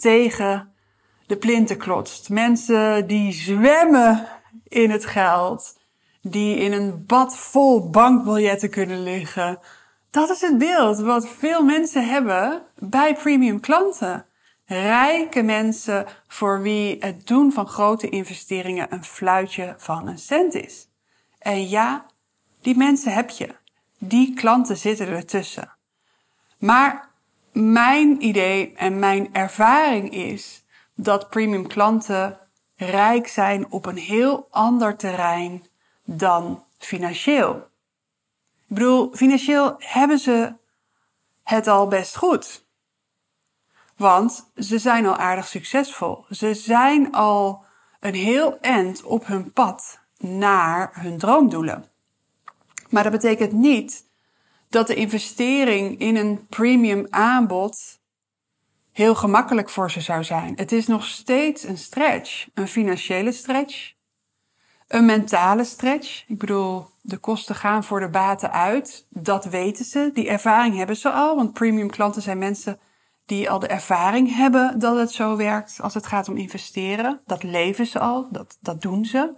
tegen de plinten klotst. Mensen die zwemmen in het geld. Die in een bad vol bankbiljetten kunnen liggen. Dat is het beeld wat veel mensen hebben bij premium klanten. Rijke mensen voor wie het doen van grote investeringen een fluitje van een cent is. En ja, die mensen heb je. Die klanten zitten ertussen. Maar mijn idee en mijn ervaring is dat premium klanten rijk zijn op een heel ander terrein dan financieel. Ik bedoel, financieel hebben ze het al best goed. Want ze zijn al aardig succesvol. Ze zijn al een heel eind op hun pad naar hun droomdoelen. Maar dat betekent niet dat de investering in een premium aanbod heel gemakkelijk voor ze zou zijn. Het is nog steeds een stretch, een financiële stretch, een mentale stretch. Ik bedoel, de kosten gaan voor de baten uit. Dat weten ze. Die ervaring hebben ze al, want premium klanten zijn mensen die al de ervaring hebben dat het zo werkt als het gaat om investeren. Dat leven ze al, dat, dat doen ze.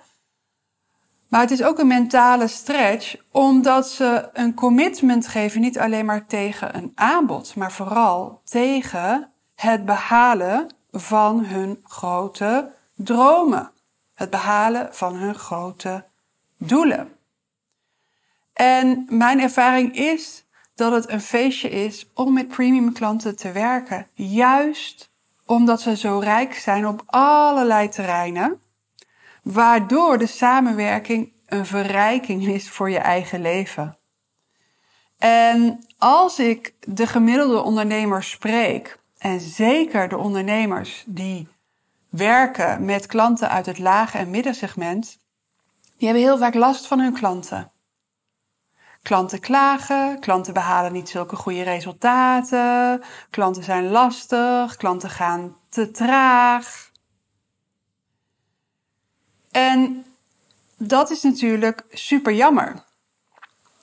Maar het is ook een mentale stretch, omdat ze een commitment geven, niet alleen maar tegen een aanbod, maar vooral tegen het behalen van hun grote dromen. Het behalen van hun grote doelen. En mijn ervaring is dat het een feestje is om met premium klanten te werken. Juist omdat ze zo rijk zijn op allerlei terreinen waardoor de samenwerking een verrijking is voor je eigen leven. En als ik de gemiddelde ondernemer spreek, en zeker de ondernemers die werken met klanten uit het lage en middensegment, die hebben heel vaak last van hun klanten. Klanten klagen, klanten behalen niet zulke goede resultaten, klanten zijn lastig, klanten gaan te traag. En dat is natuurlijk super jammer.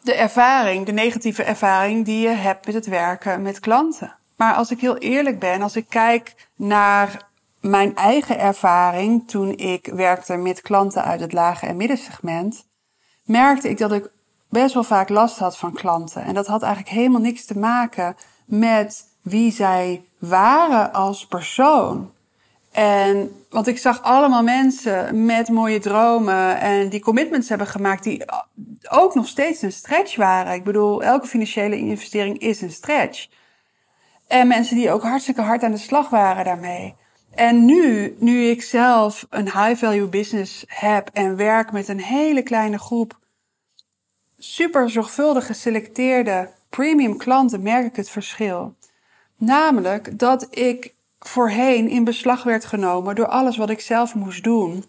De ervaring, de negatieve ervaring die je hebt met het werken met klanten. Maar als ik heel eerlijk ben, als ik kijk naar mijn eigen ervaring toen ik werkte met klanten uit het lage en middensegment, merkte ik dat ik best wel vaak last had van klanten. En dat had eigenlijk helemaal niks te maken met wie zij waren als persoon. En, want ik zag allemaal mensen met mooie dromen en die commitments hebben gemaakt die ook nog steeds een stretch waren. Ik bedoel, elke financiële investering is een stretch. En mensen die ook hartstikke hard aan de slag waren daarmee. En nu, nu ik zelf een high value business heb en werk met een hele kleine groep super zorgvuldig geselecteerde premium klanten, merk ik het verschil. Namelijk dat ik voorheen in beslag werd genomen door alles wat ik zelf moest doen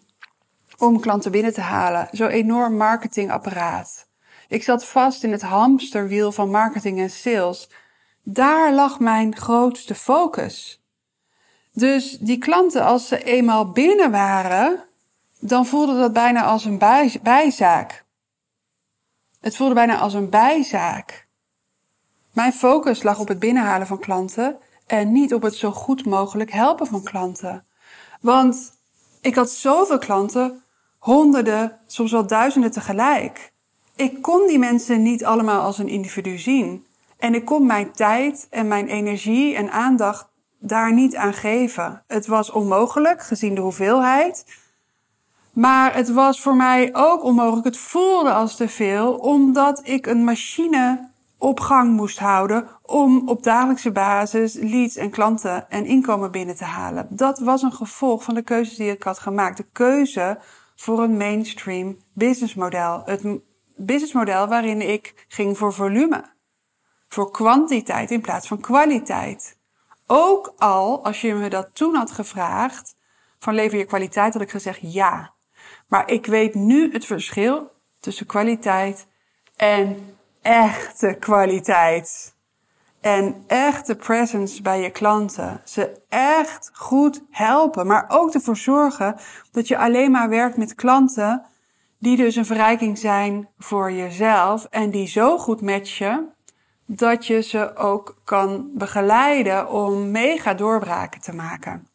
om klanten binnen te halen. Zo'n enorm marketingapparaat. Ik zat vast in het hamsterwiel van marketing en sales. Daar lag mijn grootste focus. Dus die klanten, als ze eenmaal binnen waren, dan voelde dat bijna als een bijzaak. Het voelde bijna als een bijzaak. Mijn focus lag op het binnenhalen van klanten en niet op het zo goed mogelijk helpen van klanten. Want ik had zoveel klanten, honderden, soms wel duizenden tegelijk. Ik kon die mensen niet allemaal als een individu zien. En ik kon mijn tijd en mijn energie en aandacht daar niet aan geven. Het was onmogelijk, gezien de hoeveelheid. Maar het was voor mij ook onmogelijk. Het voelde als te veel, omdat ik een machine op gang moest houden om op dagelijkse basis leads en klanten en inkomen binnen te halen. Dat was een gevolg van de keuzes die ik had gemaakt. De keuze voor een mainstream businessmodel. Het businessmodel waarin ik ging voor volume. Voor kwantiteit in plaats van kwaliteit. Ook al, als je me dat toen had gevraagd, van lever je kwaliteit, had ik gezegd ja. Maar ik weet nu het verschil tussen kwaliteit en echte kwaliteit. En echte presence bij je klanten. Ze echt goed helpen. Maar ook ervoor zorgen dat je alleen maar werkt met klanten die dus een verrijking zijn voor jezelf. En die zo goed matchen dat je ze ook kan begeleiden om mega doorbraken te maken.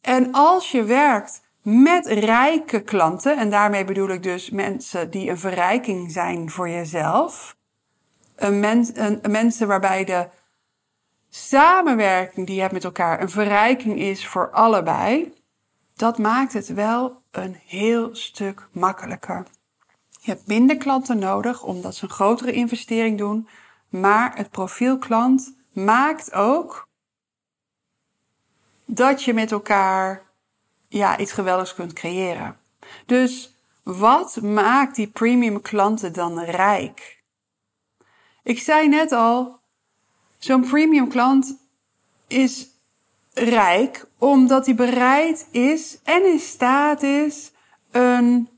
En als je werkt met rijke klanten, en daarmee bedoel ik dus mensen die een verrijking zijn voor jezelf, een een, mensen waarbij de samenwerking die je hebt met elkaar een verrijking is voor allebei, dat maakt het wel een heel stuk makkelijker. Je hebt minder klanten nodig omdat ze een grotere investering doen, maar het profiel klant maakt ook dat je met elkaar ja, iets geweldigs kunt creëren. Dus wat maakt die premium klanten dan rijk? Ik zei net al, zo'n premium klant is rijk omdat hij bereid is en in staat is een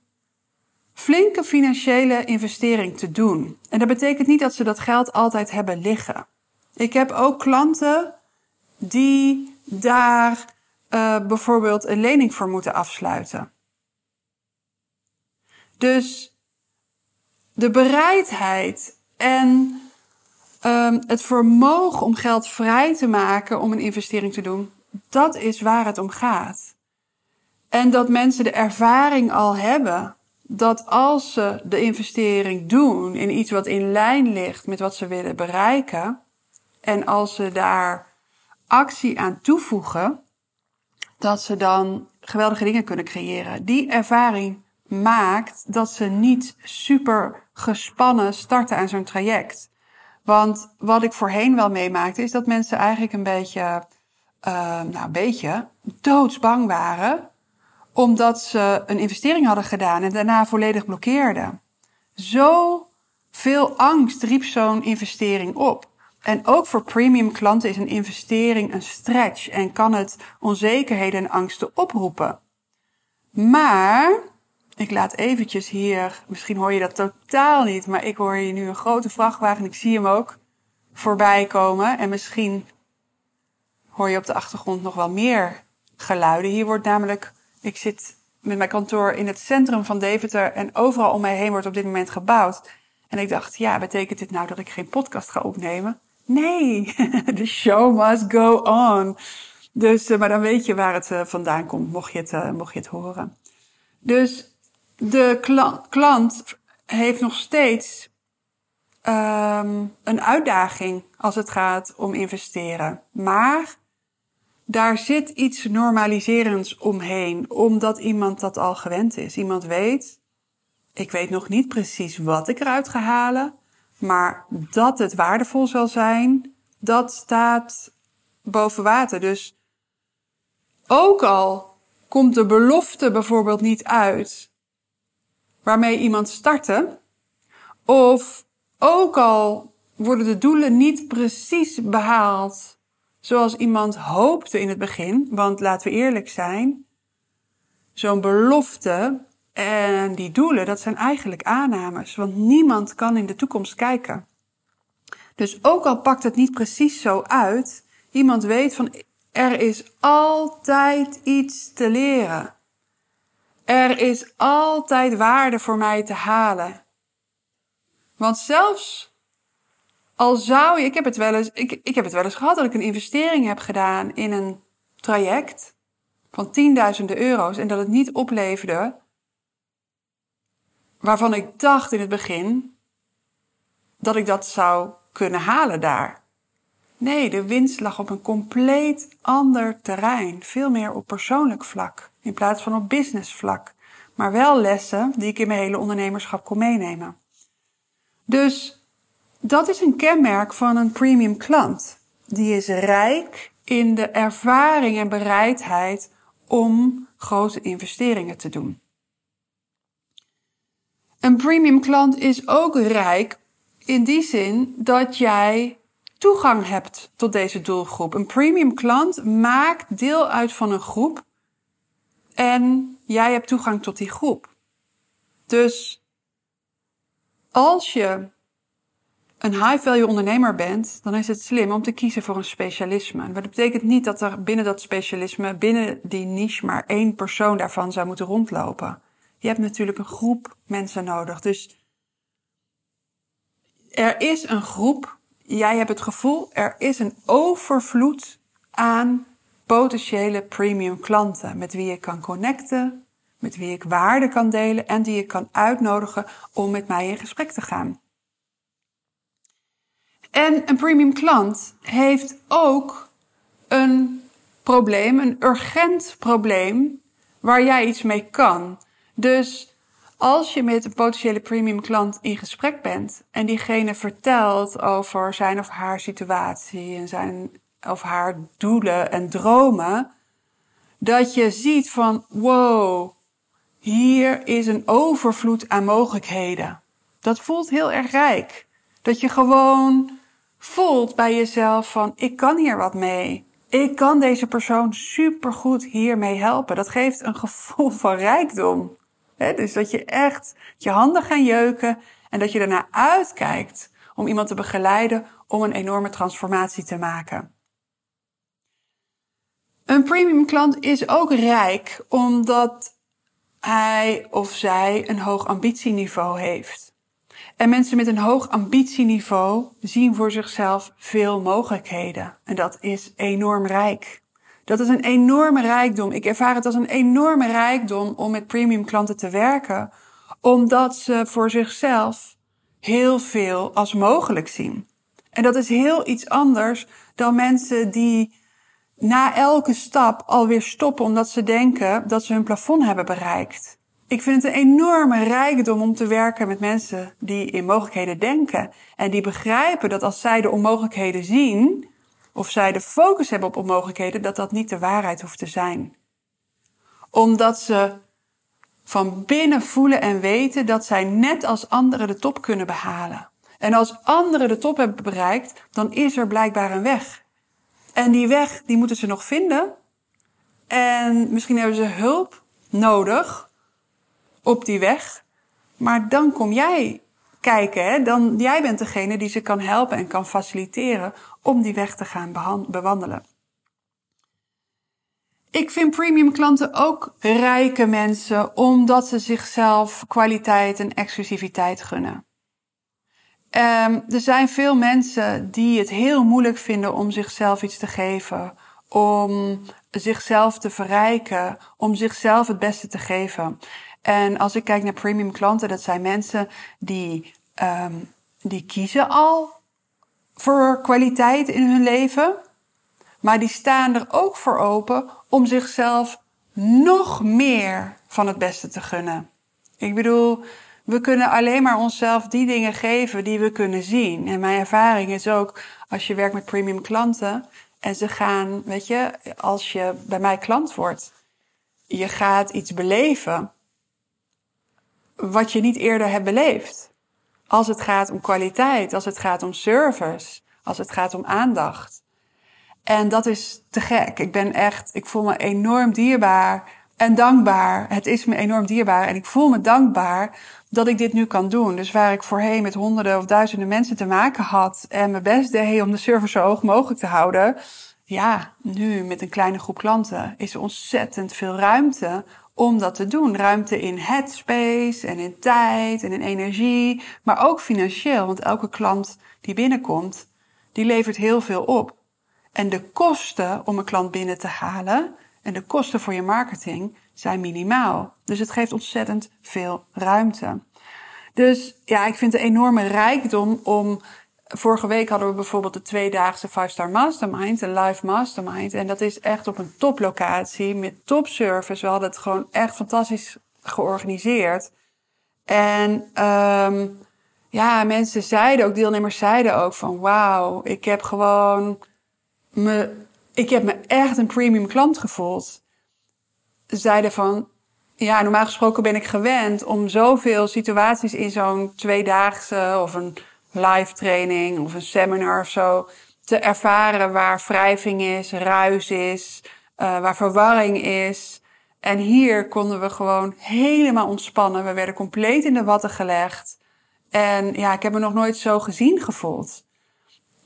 flinke financiële investering te doen. En dat betekent niet dat ze dat geld altijd hebben liggen. Ik heb ook klanten die daar uh, bijvoorbeeld een lening voor moeten afsluiten. Dus de bereidheid en um, het vermogen om geld vrij te maken om een investering te doen, dat is waar het om gaat. En dat mensen de ervaring al hebben dat als ze de investering doen in iets wat in lijn ligt met wat ze willen bereiken, en als ze daar actie aan toevoegen, dat ze dan geweldige dingen kunnen creëren. Die ervaring maakt dat ze niet super gespannen starten aan zo'n traject. Want wat ik voorheen wel meemaakte, is dat mensen eigenlijk een beetje, uh, nou een beetje, doodsbang waren. Omdat ze een investering hadden gedaan en daarna volledig blokkeerden. Zo veel angst riep zo'n investering op. En ook voor premium klanten is een investering een stretch en kan het onzekerheden en angsten oproepen. Maar, ik laat eventjes hier, misschien hoor je dat totaal niet, maar ik hoor hier nu een grote vrachtwagen, ik zie hem ook voorbij komen. En misschien hoor je op de achtergrond nog wel meer geluiden. Hier wordt namelijk, ik zit met mijn kantoor in het centrum van Deventer en overal om mij heen wordt op dit moment gebouwd. En ik dacht, ja, betekent dit nou dat ik geen podcast ga opnemen? Nee, the show must go on. Dus, uh, maar dan weet je waar het uh, vandaan komt, mocht je het, uh, mocht je het horen. Dus de klant, heeft nog steeds um, een uitdaging als het gaat om investeren. Maar daar zit iets normaliserends omheen, omdat iemand dat al gewend is. Iemand weet, ik weet nog niet precies wat ik eruit ga halen, maar dat het waardevol zal zijn, dat staat boven water. Dus ook al komt de belofte bijvoorbeeld niet uit waarmee iemand startte, of ook al worden de doelen niet precies behaald zoals iemand hoopte in het begin, want laten we eerlijk zijn, zo'n belofte en die doelen, dat zijn eigenlijk aannames, want niemand kan in de toekomst kijken. Dus ook al pakt het niet precies zo uit, iemand weet van er is altijd iets te leren. Er is altijd waarde voor mij te halen. Want zelfs al zou je, ik heb het wel eens, ik, ik heb het wel eens gehad dat ik een investering heb gedaan in een traject van tienduizenden euro's en dat het niet opleverde waarvan ik dacht in het begin dat ik dat zou kunnen halen daar. Nee, de winst lag op een compleet ander terrein, veel meer op persoonlijk vlak in plaats van op business vlak, maar wel lessen die ik in mijn hele ondernemerschap kon meenemen. Dus dat is een kenmerk van een premium klant. Die is rijk in de ervaring en bereidheid om grote investeringen te doen. Een premium klant is ook rijk in die zin dat jij toegang hebt tot deze doelgroep. Een premium klant maakt deel uit van een groep en jij hebt toegang tot die groep. Dus als je een high-value ondernemer bent, dan is het slim om te kiezen voor een specialisme. Maar dat betekent niet dat er binnen dat specialisme, binnen die niche, maar één persoon daarvan zou moeten rondlopen. Je hebt natuurlijk een groep mensen nodig. Dus er is een groep, jij hebt het gevoel, er is een overvloed aan potentiële premium klanten met wie je kan connecten, met wie ik waarde kan delen en die je kan uitnodigen om met mij in gesprek te gaan. En een premium klant heeft ook een probleem, een urgent probleem, waar jij iets mee kan. Dus als je met een potentiële premium klant in gesprek bent en diegene vertelt over zijn of haar situatie en zijn of haar doelen en dromen, dat je ziet van wow, hier is een overvloed aan mogelijkheden. Dat voelt heel erg rijk. Dat je gewoon voelt bij jezelf van ik kan hier wat mee. Ik kan deze persoon supergoed hiermee helpen. Dat geeft een gevoel van rijkdom. dus dat je echt je handen gaan jeuken en dat je ernaar uitkijkt om iemand te begeleiden om een enorme transformatie te maken. Een premium klant is ook rijk omdat hij of zij een hoog ambitieniveau heeft. En mensen met een hoog ambitieniveau zien voor zichzelf veel mogelijkheden. En dat is enorm rijk. Dat is een enorme rijkdom. Ik ervaar het als een enorme rijkdom om met premium klanten te werken, omdat ze voor zichzelf heel veel als mogelijk zien. En dat is heel iets anders dan mensen die na elke stap alweer stoppen omdat ze denken dat ze hun plafond hebben bereikt. Ik vind het een enorme rijkdom om te werken met mensen die in mogelijkheden denken. En die begrijpen dat als zij de onmogelijkheden zien, of zij de focus hebben op onmogelijkheden, dat dat niet de waarheid hoeft te zijn. Omdat ze van binnen voelen en weten dat zij net als anderen de top kunnen behalen. En als anderen de top hebben bereikt, dan is er blijkbaar een weg. En die weg, die moeten ze nog vinden. En misschien hebben ze hulp nodig op die weg. Maar dan kom jij kijken, hè? Dan, jij bent degene die ze kan helpen en kan faciliteren om die weg te gaan bewandelen. Ik vind premium klanten ook rijke mensen omdat ze zichzelf kwaliteit en exclusiviteit gunnen. Um, er zijn veel mensen die het heel moeilijk vinden om zichzelf iets te geven, om zichzelf te verrijken, om zichzelf het beste te geven. En als ik kijk naar premium klanten, dat zijn mensen die, um, die kiezen al voor kwaliteit in hun leven. Maar die staan er ook voor open om zichzelf nog meer van het beste te gunnen. Ik bedoel, we kunnen alleen maar onszelf die dingen geven die we kunnen zien. En mijn ervaring is ook, als je werkt met premium klanten en ze gaan, weet je, als je bij mij klant wordt, je gaat iets beleven wat je niet eerder hebt beleefd. Als het gaat om kwaliteit, als het gaat om service, als het gaat om aandacht. En dat is te gek. Ik ben echt, ik voel me enorm dierbaar en dankbaar. Het is me enorm dierbaar en ik voel me dankbaar dat ik dit nu kan doen. Dus waar ik voorheen met honderden of duizenden mensen te maken had en mijn best deed om de service zo hoog mogelijk te houden. Ja, nu met een kleine groep klanten is ontzettend veel ruimte om dat te doen. Ruimte in headspace en in tijd en in energie, maar ook financieel. Want elke klant die binnenkomt, die levert heel veel op. En de kosten om een klant binnen te halen en de kosten voor je marketing zijn minimaal. Dus het geeft ontzettend veel ruimte. Dus ja, ik vind een enorme rijkdom om Vorige week hadden we bijvoorbeeld de tweedaagse 5-star mastermind, een live mastermind. En dat is echt op een toplocatie met topservice. We hadden het gewoon echt fantastisch georganiseerd. En um, ja, mensen zeiden ook, deelnemers zeiden ook van wauw, ik heb gewoon me, ik heb me echt een premium klant gevoeld. Zeiden van, ja, normaal gesproken ben ik gewend om zoveel situaties in zo'n tweedaagse of een live training of een seminar of zo te ervaren waar wrijving is, ruis is, uh, waar verwarring is. En hier konden we gewoon helemaal ontspannen. We werden compleet in de watten gelegd. En ja, ik heb me nog nooit zo gezien gevoeld.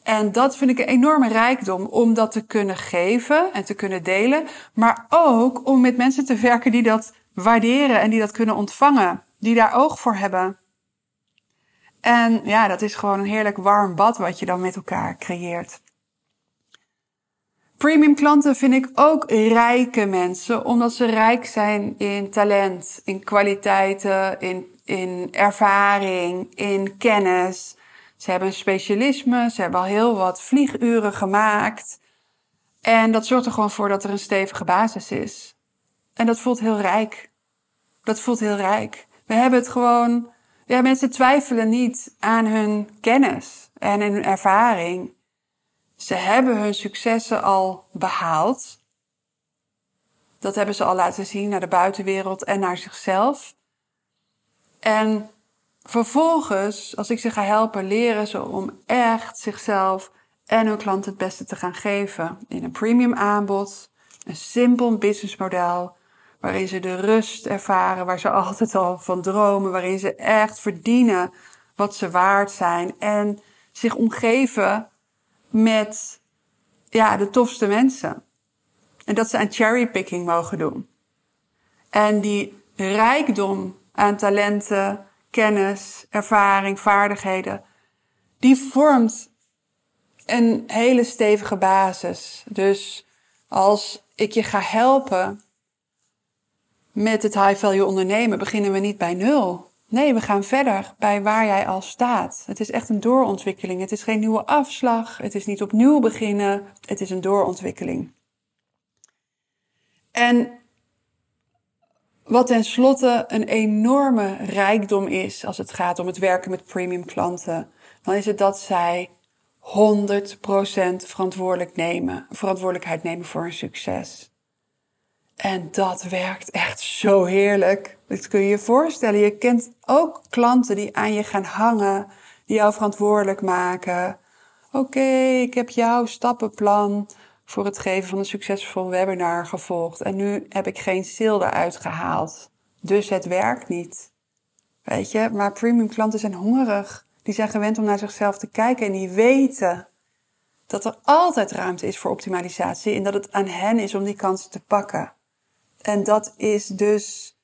En dat vind ik een enorme rijkdom om dat te kunnen geven en te kunnen delen. Maar ook om met mensen te werken die dat waarderen en die dat kunnen ontvangen. Die daar oog voor hebben. En ja, dat is gewoon een heerlijk warm bad wat je dan met elkaar creëert. Premium klanten vind ik ook rijke mensen, omdat ze rijk zijn in talent, in kwaliteiten, in, in ervaring, in kennis. Ze hebben een specialisme, ze hebben al heel wat vlieguren gemaakt. En dat zorgt er gewoon voor dat er een stevige basis is. En dat voelt heel rijk. Dat voelt heel rijk. We hebben het gewoon. Ja, mensen twijfelen niet aan hun kennis en hun ervaring. Ze hebben hun successen al behaald. Dat hebben ze al laten zien naar de buitenwereld en naar zichzelf. En vervolgens, als ik ze ga helpen, leren ze om echt zichzelf en hun klant het beste te gaan geven. In een premium aanbod, een simpel businessmodel, waarin ze de rust ervaren, waar ze altijd al van dromen, waarin ze echt verdienen wat ze waard zijn en zich omgeven met ja, de tofste mensen. En dat ze aan cherrypicking mogen doen. En die rijkdom aan talenten, kennis, ervaring, vaardigheden, die vormt een hele stevige basis. Dus als ik je ga helpen met het high value ondernemen, beginnen we niet bij nul. Nee, we gaan verder bij waar jij al staat. Het is echt een doorontwikkeling. Het is geen nieuwe afslag. Het is niet opnieuw beginnen. Het is een doorontwikkeling. En wat tenslotte een enorme rijkdom is als het gaat om het werken met premium klanten, dan is het dat zij 100% verantwoordelijk nemen, verantwoordelijkheid nemen voor hun succes. En dat werkt echt zo heerlijk. Dat kun je je voorstellen. Je kent ook klanten die aan je gaan hangen, die jou verantwoordelijk maken. Oké, ik heb jouw stappenplan voor het geven van een succesvol webinar gevolgd. En nu heb ik geen sale eruit gehaald. Dus het werkt niet. Weet je, maar premium klanten zijn hongerig. Die zijn gewend om naar zichzelf te kijken en die weten dat er altijd ruimte is voor optimalisatie en dat het aan hen is om die kansen te pakken. En dat is dus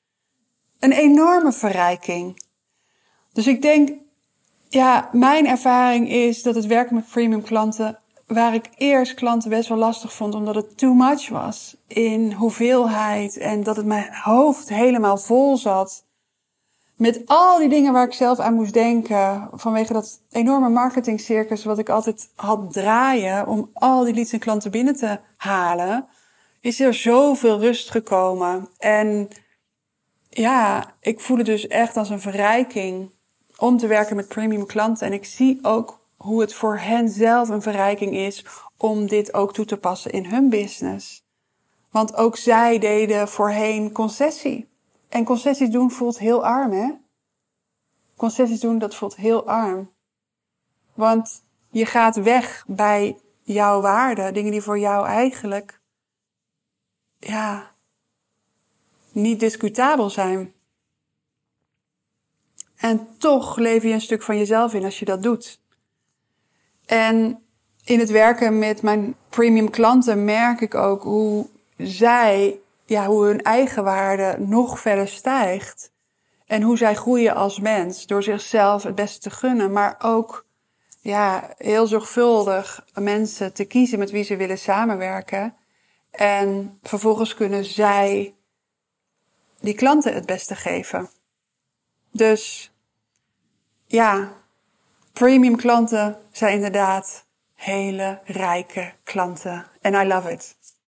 een enorme verrijking. Dus ik denk, ja, mijn ervaring is dat het werken met premium klanten, waar ik eerst klanten best wel lastig vond omdat het too much was in hoeveelheid en dat het mijn hoofd helemaal vol zat met al die dingen waar ik zelf aan moest denken vanwege dat enorme marketingcircus wat ik altijd had draaien om al die leads en klanten binnen te halen is er zoveel rust gekomen. En ja, ik voel het dus echt als een verrijking om te werken met premium klanten. En ik zie ook hoe het voor hen zelf een verrijking is om dit ook toe te passen in hun business. Want ook zij deden voorheen concessie. En concessies doen voelt heel arm, hè? Concessies doen, dat voelt heel arm. Want je gaat weg bij jouw waarde, dingen die voor jou eigenlijk ja, niet discutabel zijn. En toch lever je een stuk van jezelf in als je dat doet. En in het werken met mijn premium klanten merk ik ook hoe zij, ja, hoe hun eigen waarde nog verder stijgt. En hoe zij groeien als mens door zichzelf het beste te gunnen, maar ook ja, heel zorgvuldig mensen te kiezen met wie ze willen samenwerken. En vervolgens kunnen zij die klanten het beste geven. Dus ja, premium klanten zijn inderdaad hele rijke klanten. En I love it.